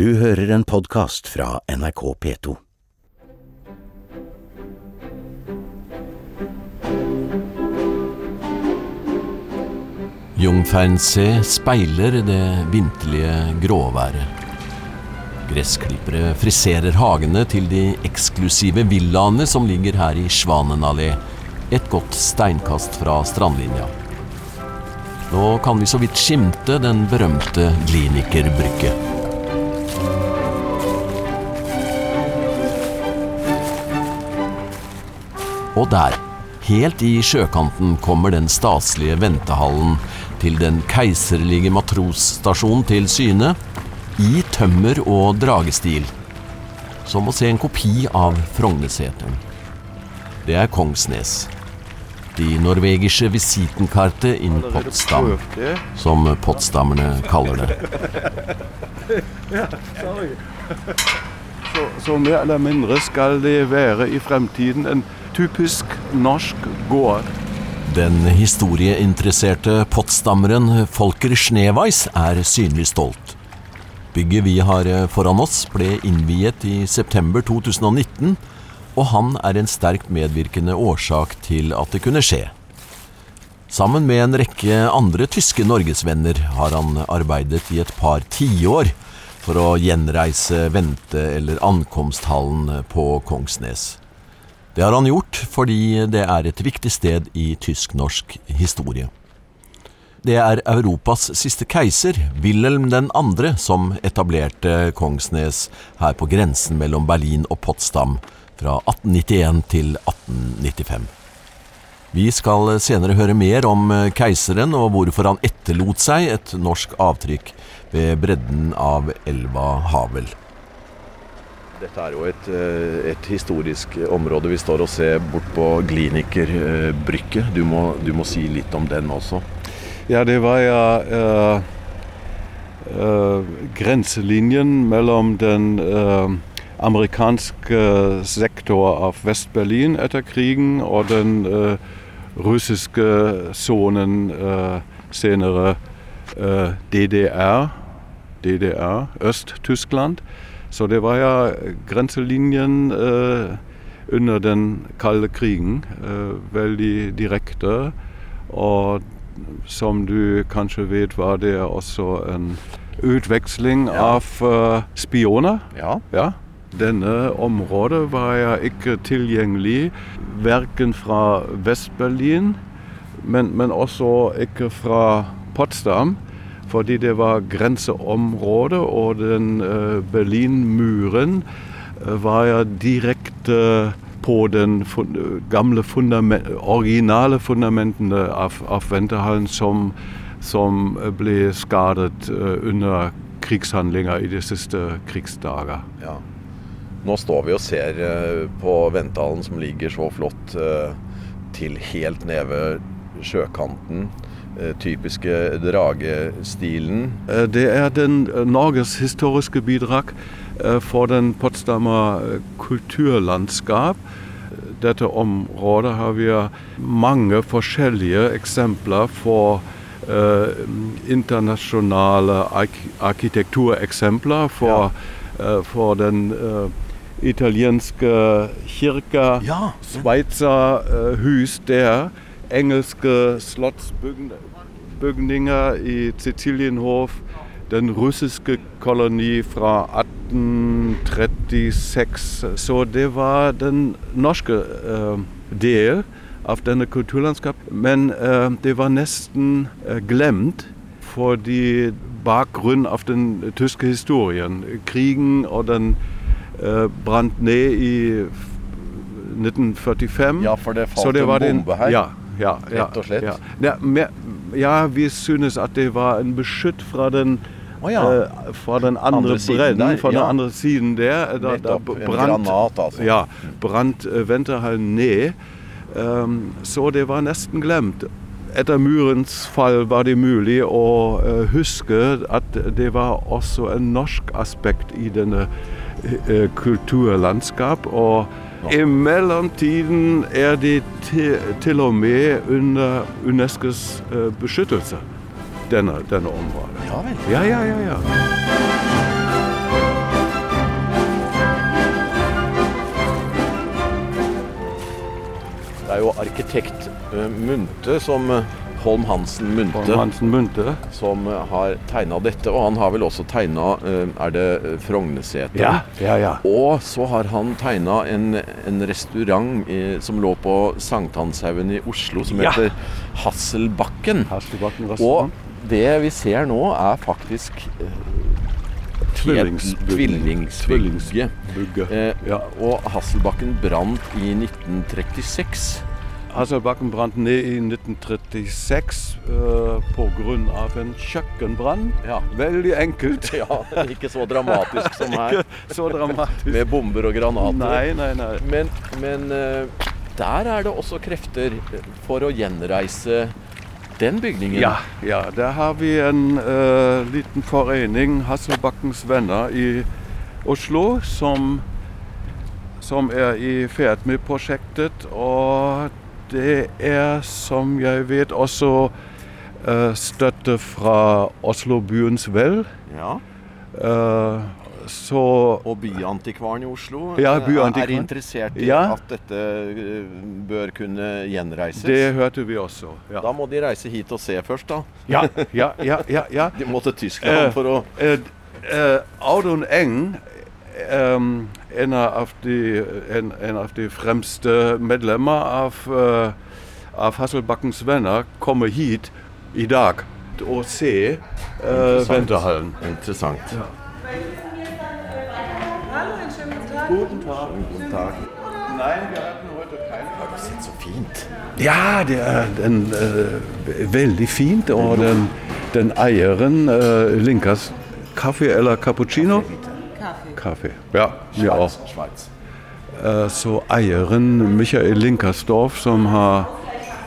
Du hører en podkast fra NRK P2. Jungfernsee speiler det vinterlige gråværet. Gressklippere friserer hagene til de eksklusive villaene som ligger her i Svanenallé, et godt steinkast fra strandlinja. Nå kan vi så vidt skimte den berømte Gliniker-brygge. Og der, helt i sjøkanten, kommer den staselige ventehallen til den keiserlige matrosstasjonen til syne, i tømmer og dragestil. Som å se en kopi av Frognerseteren. Det er Kongsnes. De norvegiske visitenkartet in Potsdam, som potsdammerne kaller det. Så, så mer eller mindre skal det være i fremtiden en typisk norsk gård. Den historieinteresserte pottstammeren Folker Schneweis er synlig stolt. Bygget vi har foran oss ble innviet i september 2019, og han er en sterkt medvirkende årsak til at det kunne skje. Sammen med en rekke andre tyske norgesvenner har han arbeidet i et par tiår for å gjenreise vente- eller ankomsthallen på Kongsnes. Det har han gjort fordi det er et viktig sted i tysk-norsk historie. Det er Europas siste keiser, Wilhelm 2., som etablerte Kongsnes her på grensen mellom Berlin og Potsdam fra 1891 til 1895. Vi skal senere høre mer om keiseren og hvorfor han etterlot seg et norsk avtrykk ved bredden av elva Havel. Dette er jo et, et, historisk område. Vi står og ser bort på Gliniker brygge. Du, du, må si litt om den også. Ja, det var ja uh, grenselinjen mellom den uh, amerikanske sektor av Vest-Berlin etter krigen og den russiske sonen senere DDR, DDR Øst-Tyskland. Så det var ja grenselinjen under den kalde krigen. veldig direkte. Og som du kanskje vet, var det også en utveksling ja. av eh, spioner. Ja. ja. Denne området var ja ikke tilgjengelig verken fra Vest-Berlin, men, men, også ikke fra Potsdam. Fordi det var grenseområde, og den uh, Berlinmuren uh, var ja direkte på den gamle fundament, originale fundamentene av, av ventehallen som, som, ble skadet under krigshandlinger i de siste krigsdager. Ja. Nå står vi og ser på ventehallen som ligger så flott til helt nede ved sjøkanten. Typiske dragestilen. Det er den Norges historiske bidrag for den Potsdamer kulturlandskap. Dette området har vi mange forskjellige eksempler for eh, internasjonale ark arkitektureksempler. For, ja. eh, for den eh, italienske kirka, ja. Sveitserhus der, engelske slottsbygninger i Sizilienhof, den russiske koloni fra 1836. Så det var den norske uh, del av denne kulturlandskap. Men uh, det var nesten uh, glemt fordi bakgrunn av den tyske historien. Krigen og den brant ned i 1945. Ja, for det falt det en bombe her? Ja, ja, rett og slett? Ja, ja. ja, vi synes at det var en beskytt fra den Oh, ja. uh, fra den andre, andre bredden, fra ja. den andre siden der. Da, Nettopp. Da brant, en granat, altså. Ja, brant uh, venterhallen ned. Um, så det var nesten glemt. Etter murens fall var det mulig å uh, huske at det var også en norsk aspekt i denne kulturlandskap. Og i mellomtiden er de til, til og med under UNESCOs eh, beskyttelse, denne, denne området. Ja vel? Ja, ja, ja, ja. Det er jo arkitekt eh, Munte som eh, Holm Hansen Munte, som eh, har tegna dette. Og han har vel også tegna Er det Frogneseter? Frognerseter? Ja, ja, ja. Og så har han tegna en, en restaurant i, som lå på Sankthanshaugen i Oslo, som heter Hasselbakken. Hasselbakken Og det vi ser nå, er faktisk Tvillingsbygge. Eh, Ja. Og Hasselbakken brant i 1936. Hasselbakken brant ned i 1936 uh, pga. en kjøkkenbrann. Ja. Veldig enkelt. ja, ikke så dramatisk som her, så dramatisk. med bomber og granater. Nei, nei, nei. Men, men uh, der er det også krefter for å gjenreise den bygningen. Ja, ja, der har vi en uh, liten forening, Hasselbakkens venner i Oslo, som, som er i ferd med prosjektet. Og det er, som jeg vet, også uh, støtte fra Oslo byens vel. Ja. Uh, så Og byantikvaren i Oslo Ja, eh, byantikvaren. er interessert i Ja. at dette bør kunne gjenreises. det hørte vi også. Ja, Da må de reise hit og se først, da. ja, ja. ja, ja. De må til Tyskland uh, for å uh, Audun Eng, ähm, einer auf die, en, en av de fremste medlemmer av, av Hasselbakkens venner, kommer hit i dag og ser Interessant. Venterhallen. Interessant. Hallo, einen schönen guten Tag. Guten Tag. Guten Tag. Nein, wir hatten heute keine. Har du sett så fint? Ja, det er den, eh, veldig fint. Og den, den eieren uh, Linkas kaffe eller cappuccino? Kaffee. Kaffe. Ja, wir auch. Schweiz. Så eieren Michael Linkersdorf, som har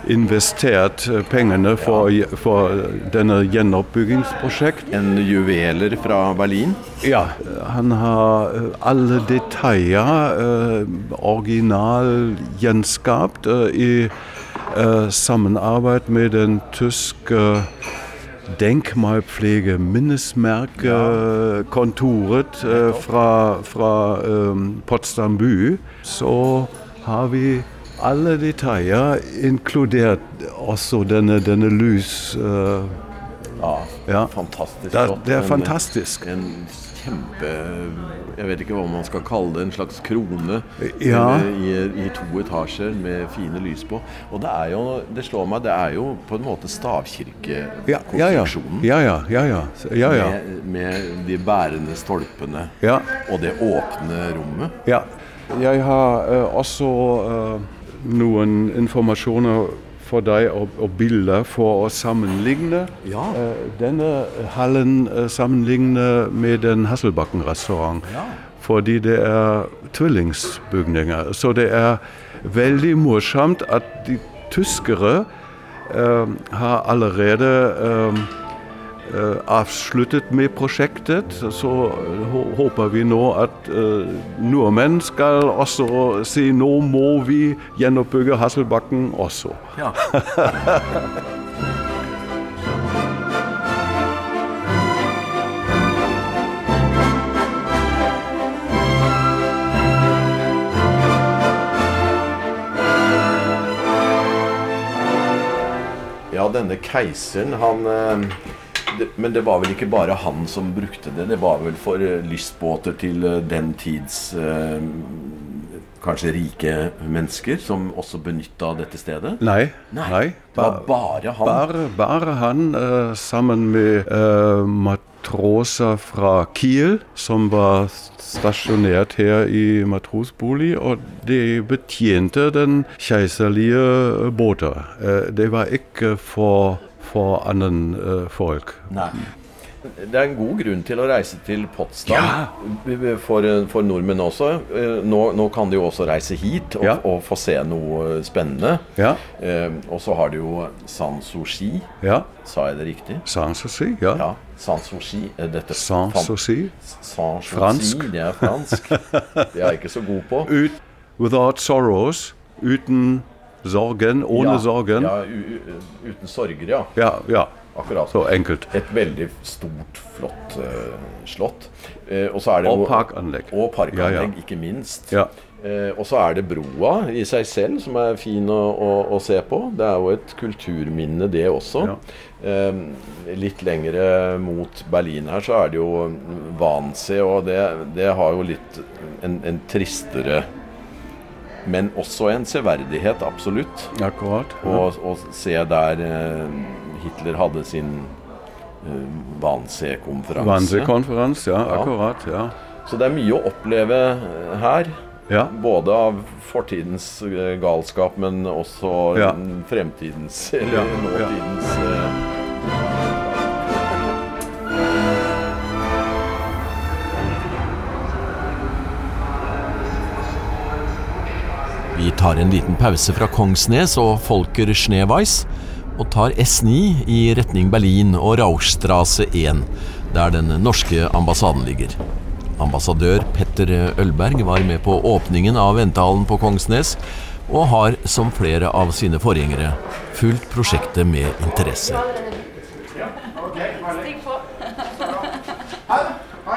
investert eh, pengene for, for denne gjenoppbyggingsprosjekt. En juveler fra Berlin. Ja, han har eh, alle detaljer eh, original gjenskapt eh, i eh, samarbeid med den tyske Denkmalpflege Minnesmerke-kontoret eh, fra, fra eh, Potsdam by. Så har vi alle detaljer, inkludert også denne, denne lys... eh, Ja, Ja. fantastisk det, det er En- fantastisk. En kjempe Jeg vet ikke hva man skal kalle det. En slags krone Ja. i, i to etasjer med fine lys på. Og det er jo Det slår meg, det er jo på en måte Ja, ja, ja. stavkirkekonstruksjonen. ja, ja, ja, ja. ja, ja. Med, med de bærende stolpene ja. og det åpne rommet. Ja. Jeg har uh, også uh, noen informasjoner for deg og, og bilder for å sammenligne Ja. eh, denne hallen eh, sammenligne med den Hasselbakken-restaurant. Fordi det er tvillingsbygninger. Så det er veldig morsomt at de tyskere eh, har allerede avsluttet med prosjektet. Så håper vi nå at eh, nordmenn skal også si nå må vi gjenoppbygge Hasselbakken også. Ja. Ja, denne keiseren, han eh, det, Men det var vel ikke bare han som brukte det. Det var vel for eh, lystbåter til eh, den tids eh, kanskje rike mennesker som også benytta dette stedet? Nei. Nei, det var bare han. Bare, bare han eh, sammen med eh, matroser fra Kiel, som var stasjonert her i matrosbolig, og de betjente den keiserlige båter. Eh, det var ikke for, for annen eh, folk. Nei. Det er en god grunn til å reise til Potsdam for, for nordmenn også. Eh, Nå, nå kan de jo også reise hit og, Ja. og få se noe spennende. Ja, Eh, og så har du jo Sanssouci. ja. Sa jeg det riktig? Sanssouci, ja. Ja. Sanssouci. eh, Dette Sanssouci. Sanssouci, Fransk. Det er fransk. Det er jeg ikke så god på. Ut, without sorrows. Uten sorgen. Ohne Ja, sorgen. Ja, uten sorger, ja. Ja, ja. Akkurat. Så enkelt. Et veldig stort, flott uh, slott. Uh, og, så det Og parkanlegg. Og parkanlegg, ikke minst. Ja. Eh, og så er det broa i seg selv som er fin å, å, å se på. Det er jo et kulturminne, det også. Ja. Eh, litt lengre mot Berlin her så er det jo Wannsee, og det, det har jo litt en, en tristere Men også en severdighet, absolutt. Akkurat. Å og, se der eh, Hitler hadde sin eh, Wannsee-konferanse. Wannsee-konferanse, ja, Ja. akkurat. Ja. Så det er mye å oppleve eh, her. ja. Både av fortidens galskap, men også Ja. fremtidens, eller Ja, ja. nåtidens tar en liten pause fra Kongsnes og Folker Schneeweiss, og tar S9 i retning Berlin og Rauchstrasse 1, der den norske ambassaden ligger. Ambassadør Petter Ølberg var med på åpningen av ventehallen på Kongsnes, og har, som flere av sine forgjengere, fulgt prosjektet med interesse.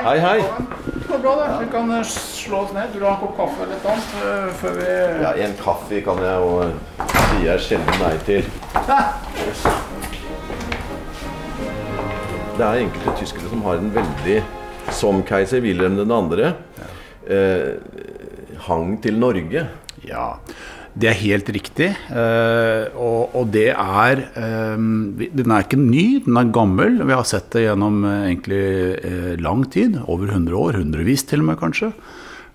Hei, hei! Bra, det. Vi kan eh, slå oss ned. Du vil ha en kopp kaffe eller noe annet eh, før vi Ja, en kaffe kan jeg jo si jeg sjelden nei til. Det er enkelte tyskere som har en veldig, som keiser Wilhelm 2., eh, hang til Norge. Ja, det er helt riktig. Eh, og, det er eh, Den er ikke ny, den er gammel. Vi har sett det gjennom eh, egentlig lang tid. Over 100 år. Hundrevis til og med, kanskje.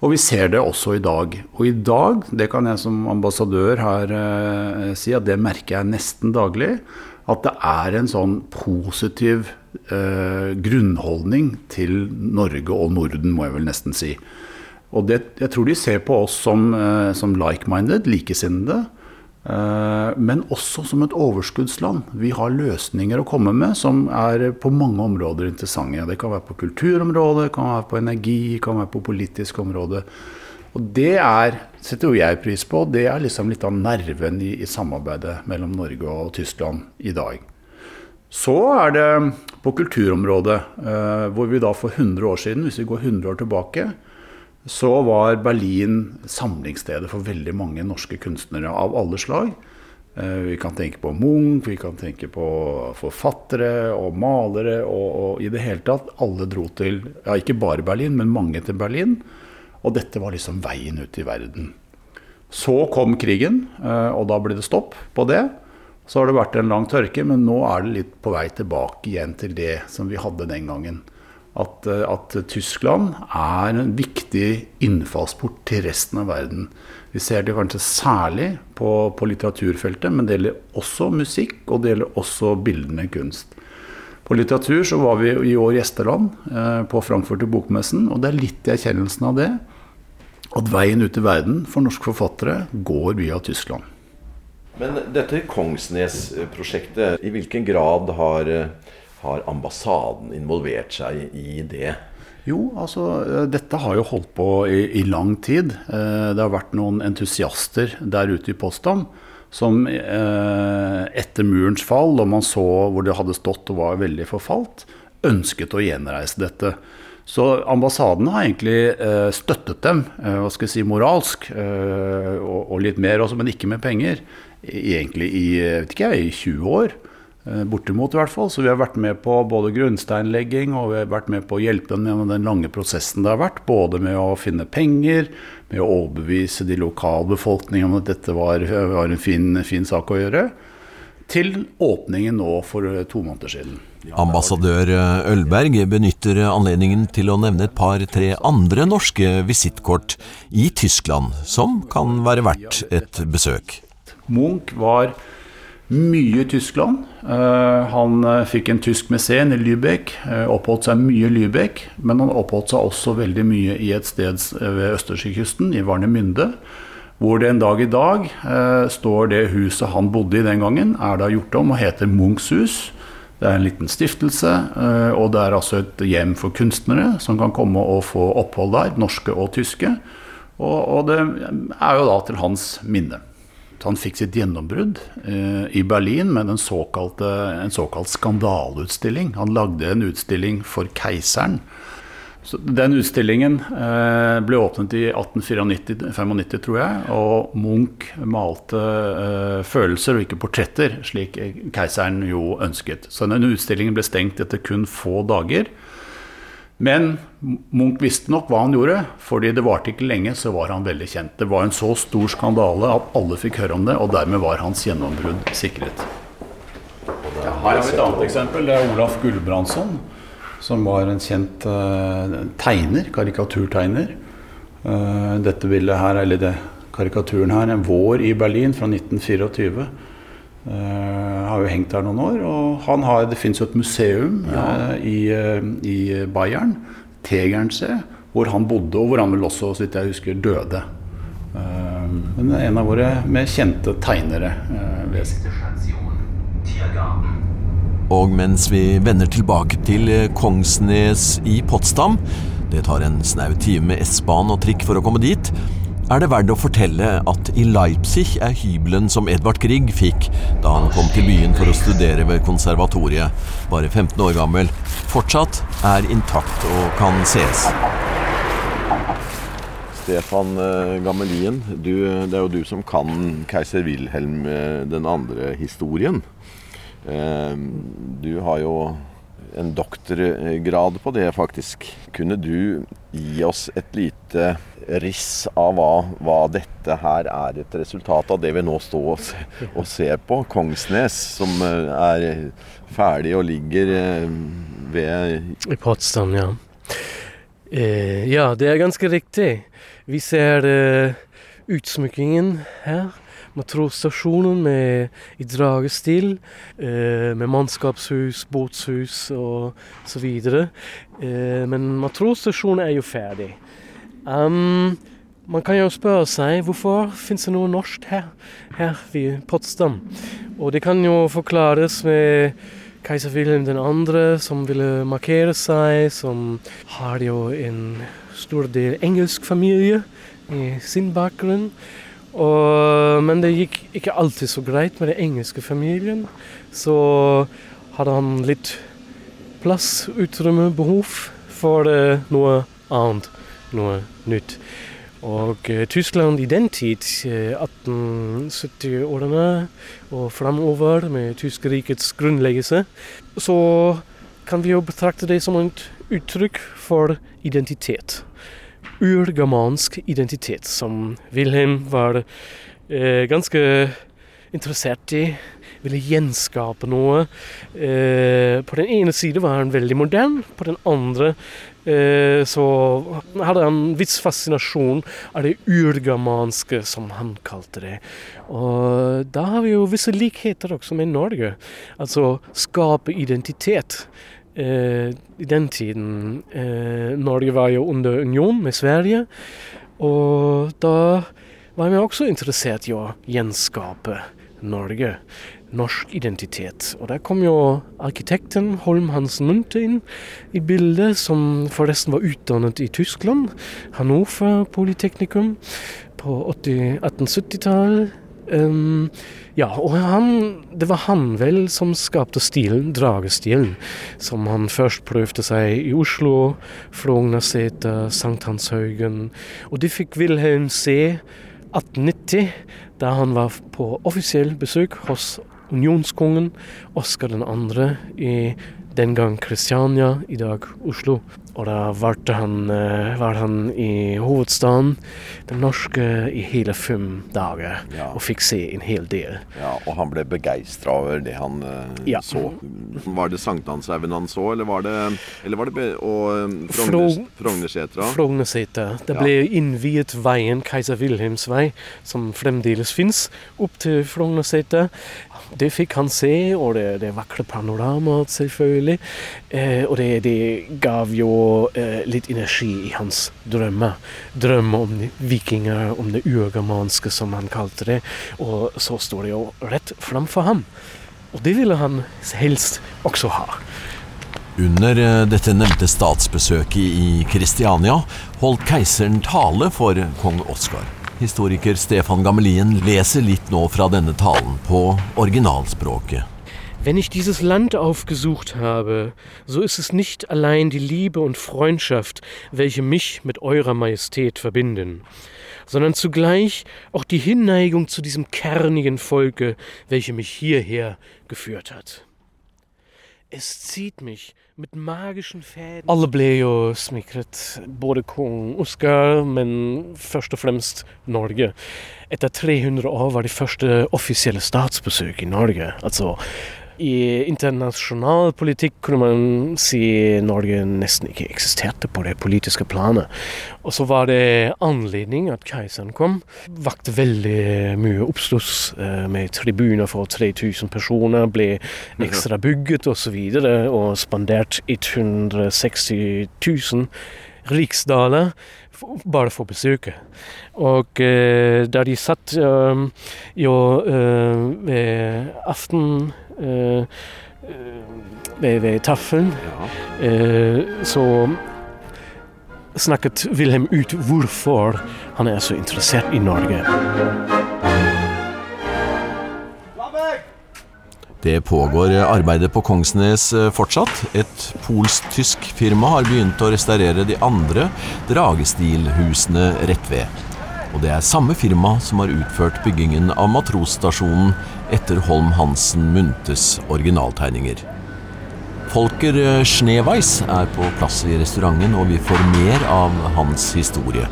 Og vi ser det også i dag. Og i dag, det kan jeg som ambassadør her si, at det merker jeg nesten daglig. At det er en sånn positiv grunnholdning til Norge og Norden, må jeg vel nesten si. Og det, jeg tror de ser på oss som, eh, som like-minded, likesinnede. eh, men også som et overskuddsland. Vi har løsninger å komme med som er på mange områder interessante. Det kan være på kulturområdet, det kan være på energi, det kan være på politisk område. Og det er, setter jo jeg pris på, det er liksom litt av nerven i, i samarbeidet mellom Norge og Tyskland i dag. Så er det på kulturområdet, eh, hvor vi da for 100 år siden, hvis vi går 100 år tilbake, så var Berlin samlingsstedet for veldig mange norske kunstnere av alle slag. Eh, Vi kan tenke på Munch, vi kan tenke på forfattere og malere og, og i det hele tatt. Alle dro til, ja ikke bare Berlin, men mange til Berlin. Og dette var liksom veien ut i verden. Så kom krigen, eh, og da ble det stopp på det. Så har det vært en lang tørke, men nå er det litt på vei tilbake igjen til det som vi hadde den gangen. At, eh, at Tyskland er en viktig innfallsport til resten av verden. Vi ser det kanskje særlig på, på litteraturfeltet, men det gjelder også musikk, og det gjelder også bildende kunst. På litteratur så var vi i år gjesteland eh, på Frankfurt i Bokmessen, og det er litt i erkjennelsen av det at veien ut i verden for norske forfattere går via Tyskland. Men dette Kongsnes-prosjektet, i hvilken grad har, eh, har ambassaden involvert seg i det? Jo, altså eh, dette har jo holdt på i, i lang tid. Eh, Det har vært noen entusiaster der ute i Potsdam som eh, etter murens fall, da man så hvor det hadde stått og var veldig forfalt, ønsket å gjenreise dette. Så ambassaden har egentlig eh, støttet dem, eh, hva skal jeg si, moralsk, eh, og, og litt mer også, men ikke med penger. Egentlig i, vet ikke jeg, i 20 år. Eh, Bortimot i hvert fall. Så vi har vært med på både grunnsteinlegging og vi har vært med på å hjelpe dem gjennom den lange prosessen det har vært. Både med å finne penger, med å overbevise de lokalbefolkningen om at dette var, var en fin, fin sak å gjøre. Til åpningen nå for eh, to måneder siden. Ambassadør Ølberg benytter anledningen til å nevne et par-tre andre norske visittkort i Tyskland som kan være verdt et besøk. Munch var mye i Tyskland. Eh, han eh, fikk en tysk mesen i Lübeck, eh, oppholdt seg mye i Lübeck. Men han oppholdt seg også veldig mye i et sted ved Østerskykysten, i Warnemünde. Hvor det en dag i dag står det huset han bodde i den gangen, er da gjort om og heter Munchs hus. Det er en liten stiftelse, og det er altså et hjem for kunstnere som kan komme og få opphold der, norske og tyske. Og, og det er jo da til hans minne. Han fikk sitt gjennombrudd eh, i Berlin med såkalte, en såkalt skandaleutstilling. Han lagde en utstilling for keiseren Så den utstillingen eh, ble åpnet i 1894-95, tror jeg. Og Munch malte eh, følelser og ikke portretter, slik keiseren jo ønsket. Så den utstillingen ble stengt etter kun få dager. Men Munch visste nok hva han gjorde, fordi det varte ikke lenge, så var han veldig kjent. Det var en så stor skandale at alle fikk høre om det, og dermed var hans gjennombrudd sikret. Ja, her har vi et annet eksempel. Det er Olaf Gulbrandsson som var en kjent uh, tegner, karikaturtegner. Uh, dette bildet her, eller det, karikaturen her, en vår i Berlin fra 1924. Uh, eh, har jo hengt der noen år. Og han har, det fins jo et museum ja. i, i, Bayern, Tegernse, hvor han bodde, og hvor han vel også, så vidt jeg husker, døde. men en av våre mer kjente tegnere. Uh, og mens vi vender tilbake til Kongsnes i Potsdam, det tar en snau time med S-bane og trikk for å komme dit, er det verdt å fortelle at i Leipzig er hybelen som Edvard Grieg fikk da han kom til byen for å studere ved konservatoriet, bare 15 år gammel, fortsatt er intakt og kan ses. Stefan eh, Gammelien, du, det er jo du som kan keiser Wilhelm eh, den andre-historien. Ehm, du har jo en doktorgrad på det, faktisk. Kunne du gi oss et lite riss av hva, hva dette her er et resultat av, det vi nå står og ser på? Kongsnes, som eh, er ferdig og ligger eh, ved I Potsdam, ja. Eh, ja, det er ganske riktig. Vi ser eh, utsmykkingen her matrosstasjonen med, i dragestil, eh, med mannskapshus, båtshus og så videre. Eh, men matrosstasjonen er jo ferdig. Um, man kan jo spørre seg hvorfor finnes det noe norsk her, her ved Potsdam. Og det kan jo forklares med keiser Wilhelm 2., som ville markere seg, som har jo en stor del engelsk familie i sin bakgrunn. Og, men det gikk ikke alltid så greit med den engelske familien. Så hadde han litt plass, utrymme, behov for uh, noe annet, noe nytt. Og uh, Tyskland i den tid, uh, eh, 1870-årene og framover, med tyskerrikets grunnleggelse, så kan vi jo betrakte det som et uttrykk for identitet urgermansk identitet, som Wilhelm var eh, ganske interessert i. Ville gjenskape noe. Eh, på den ene side var han veldig modern, på den andre eh, så hadde han en viss fascinasjon av det urgermanske, som han kalte det. Og da har vi jo visse likheter også med Norge. Altså skape identitet. Eh, I den tiden eh, Norge var jo under union med Sverige. Og da var vi også interessert i å gjenskape Norge. Norsk identitet. Og der kom jo arkitekten Holm Hansen Munthe inn i bildet, som forresten var utdannet i Tyskland. Hannover Polyteknikum på 1870-tallet. Um, ja, og han, det var han vel som skapte stilen, dragestilen, som han først prøvde seg i Oslo, Frognerseter, Sankthanshaugen. Og det fikk Wilhelm se 1890, da han var på offisiell besøk hos unionskongen Oskar 2. i den gang Kristiania, i dag Oslo. Og da var han, eh, var han i hovedstaden, den norske, i hele fem dager. Ja. Og fikk se en hel del. Ja, Og han ble begeistra over det han uh, ja. så. Var det Sankthanshaugen han så, eller var det, eller var det og uh, Frognersetra? Frognersetra. Det ble ja. innviet veien Keiser Wilhelms vei, som fremdeles fins, opp til Frognersetra. Det fikk han se, og det, det vakre panoramaet, selvfølgelig. Eh, og det, det gav jo eh, litt energi i hans drømmer. Drømmer om vikinger, om det urgermanske, som han kalte det. Og så står det jo rett framfor ham. Og det ville han helst også ha. Under eh, dette nevnte statsbesøket i Kristiania holdt keiseren tale for kong Oskar. Historiker Stefan Gamelien leser litt nå fra denne talen på originalspråket. Wenn ich dieses Land aufgesucht habe, so ist es nicht allein die Liebe und Freundschaft, welche mich mit eurer Majestät verbinden, sondern zugleich auch die Hinneigung zu diesem kernigen Volke, welche mich hierher geführt hat. Es zieht mich mit magischen fäden Alle ble jo smikret, både kong Oskar, men først og fremst Norge. Etter 300 år var det første offisielle statsbesøk i Norge. Altså i internasjonal politikk kunne man si Norge nesten ikke eksisterte på det politiske planet. Og så var det anledning at keiseren kom. Vakte veldig mye oppstuss eh, med tribuner for 3000 personer, ble ekstra bygget osv. Og, så og spandert 160 000 riksdaler bare for besøket. Og eh, da de satt eh, jo eh, ved aften ved, ved taffelen, eh, så snakket Wilhelm ut hvorfor han er så interessert i Norge. Det pågår arbeidet på Kongsnes fortsatt. Et polsk-tysk firma har begynt å restaurere de andre dragestilhusene rett ved. Og det er samme firma som har utført byggingen av matrosstasjonen etter Holm Hansen Munthes originaltegninger. Folker Schneeweis er på plass i restauranten, og vi får mer av hans historie.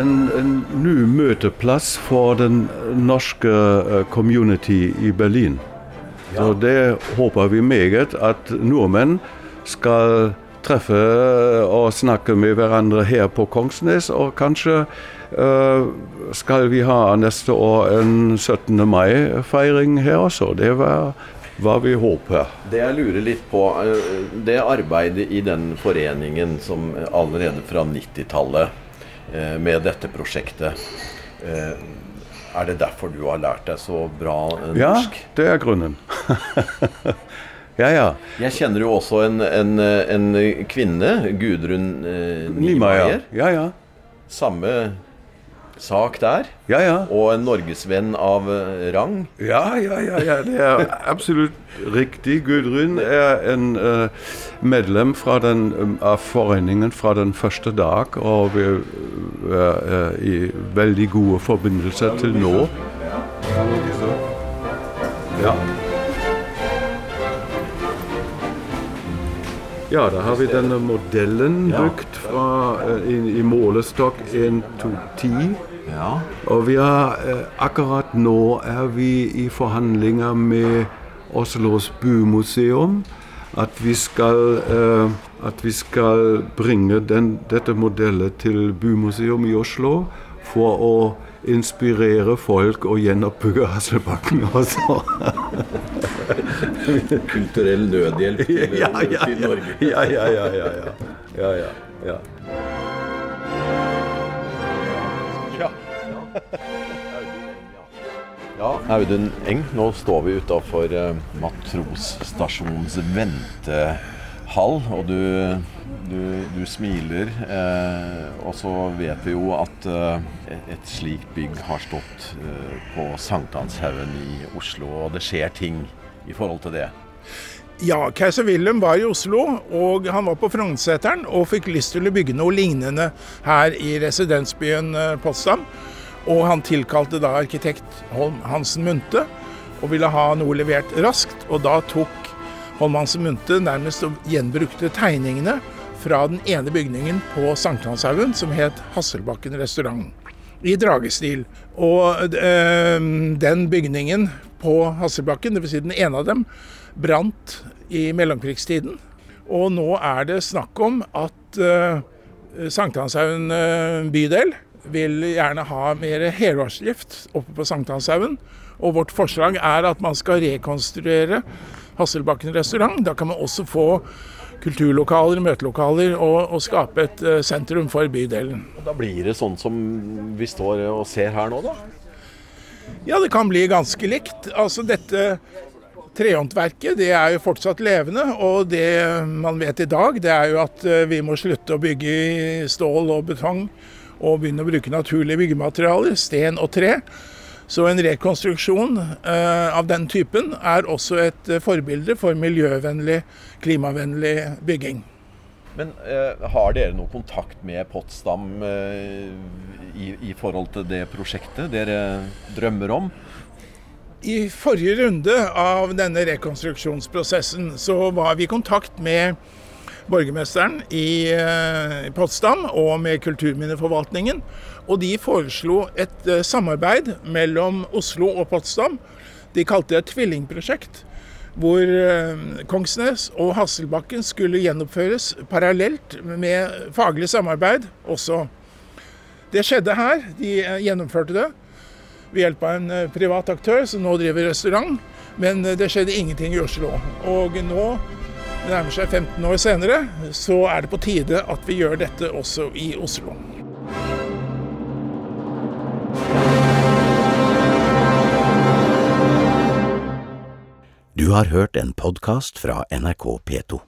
En, en ny møteplass for den norske eh, community i Berlin. Så det håper vi meget at nordmenn skal treffe og snakke med hverandre her på Kongsnes. Og kanskje eh, skal vi ha neste år en 17. mai-feiring her også. Det var hva vi håper. Det jeg lurer litt på, eh, det arbeidet i den foreningen som allerede fra 90-tallet eh, med dette prosjektet. Eh, Er det derfor du har lært deg så bra norsk? Ja, det er grunnen. ja, ja. Jeg kjenner jo også en, en, en kvinne, Gudrun eh. Niemeyer. Ja, ja. Samme sak der. Ja, ja. Og en norgesvenn av eh, rang. Ja, ja, ja, ja, det er absolutt riktig. Gudrun er en uh, medlem fra den, um, av foreningen fra den første dag, og vi er uh, i veldig gode forbindelser til nå. Ja. Ja, da har vi denne modellen brukt fra, i, i målestokk 1 til 10. Ja, Og vi har, eh, akkurat nå er vi i forhandlinger med Oslos Bumuseum. At vi skal, eh, at vi skal bringe den, dette modellet til Bumuseum i Oslo for å inspirere folk og gjenoppbygge Hasselbakken også. Kulturell nødhjelp til, ja, ja, ja. Norge. ja, ja, ja, ja, ja. ja, ja, ja. Audun Eng, nå står vi utafor eh, Matrosstasjonens ventehall, og du, du, du smiler. Eh, og så vet vi jo at eh, et slikt bygg har stått eh, på Sankthanshaugen i Oslo, og det skjer ting i forhold til det. Ja, keiser Wilhelm var i Oslo, og han var på Frognerseteren og fikk lyst til å bygge noe lignende her i residensbyen eh, Potsdam. Og han tilkalte da arkitekt Holm Hansen Munthe og ville ha noe levert raskt. Og da tok Holm Hansen Munthe nærmest og gjenbrukte tegningene fra den ene bygningen på Sankthanshaugen som het Hasselbakken restaurant. I dragestil. Og øh, den bygningen på Hasselbakken, dvs. Si den ene av dem, brant i mellomkrigstiden. Og nå er det snakk om at øh, Sankthanshaugen eh, bydel vil gjerne ha mer helårsdrift oppe på Sankthanshaugen. Og vårt forslag er at man skal rekonstruere Hasselbakken restaurant. Da kan man også få kulturlokaler, møtelokaler og, og skape et eh, sentrum for bydelen. Og da blir det sånn som vi står og ser her nå, da? Ja, det kan bli ganske likt. Altså dette Trehåndverket det er jo fortsatt levende, og det man vet i dag, det er jo at eh, vi må slutte å bygge i stål og betong og begynne å bruke naturlige byggematerialer, sten og tre. Så en rekonstruksjon eh, av den typen er også et eh, forbilde for miljøvennlig, klimavennlig bygging. Men eh, har dere noe kontakt med Potsdam eh, i, i forhold til det prosjektet dere drømmer om? I forrige runde av denne rekonstruksjonsprosessen så var vi i kontakt med borgermesteren i eh, Potsdam og med kulturminneforvaltningen. Og de foreslo et eh, samarbeid mellom Oslo og Potsdam. De kalte det et tvillingprosjekt. Hvor eh, Kongsnes og Hasselbakken skulle gjenoppføres parallelt med faglig samarbeid også. Det skjedde her. De gjennomførte det ved hjelp av en privat aktør som nå driver restaurant. Men det skjedde ingenting i Oslo. Og nå, nærmer seg 15 år senere, så er det på tide at vi gjør dette også i Oslo. Du har hørt en podkast fra NRK P2.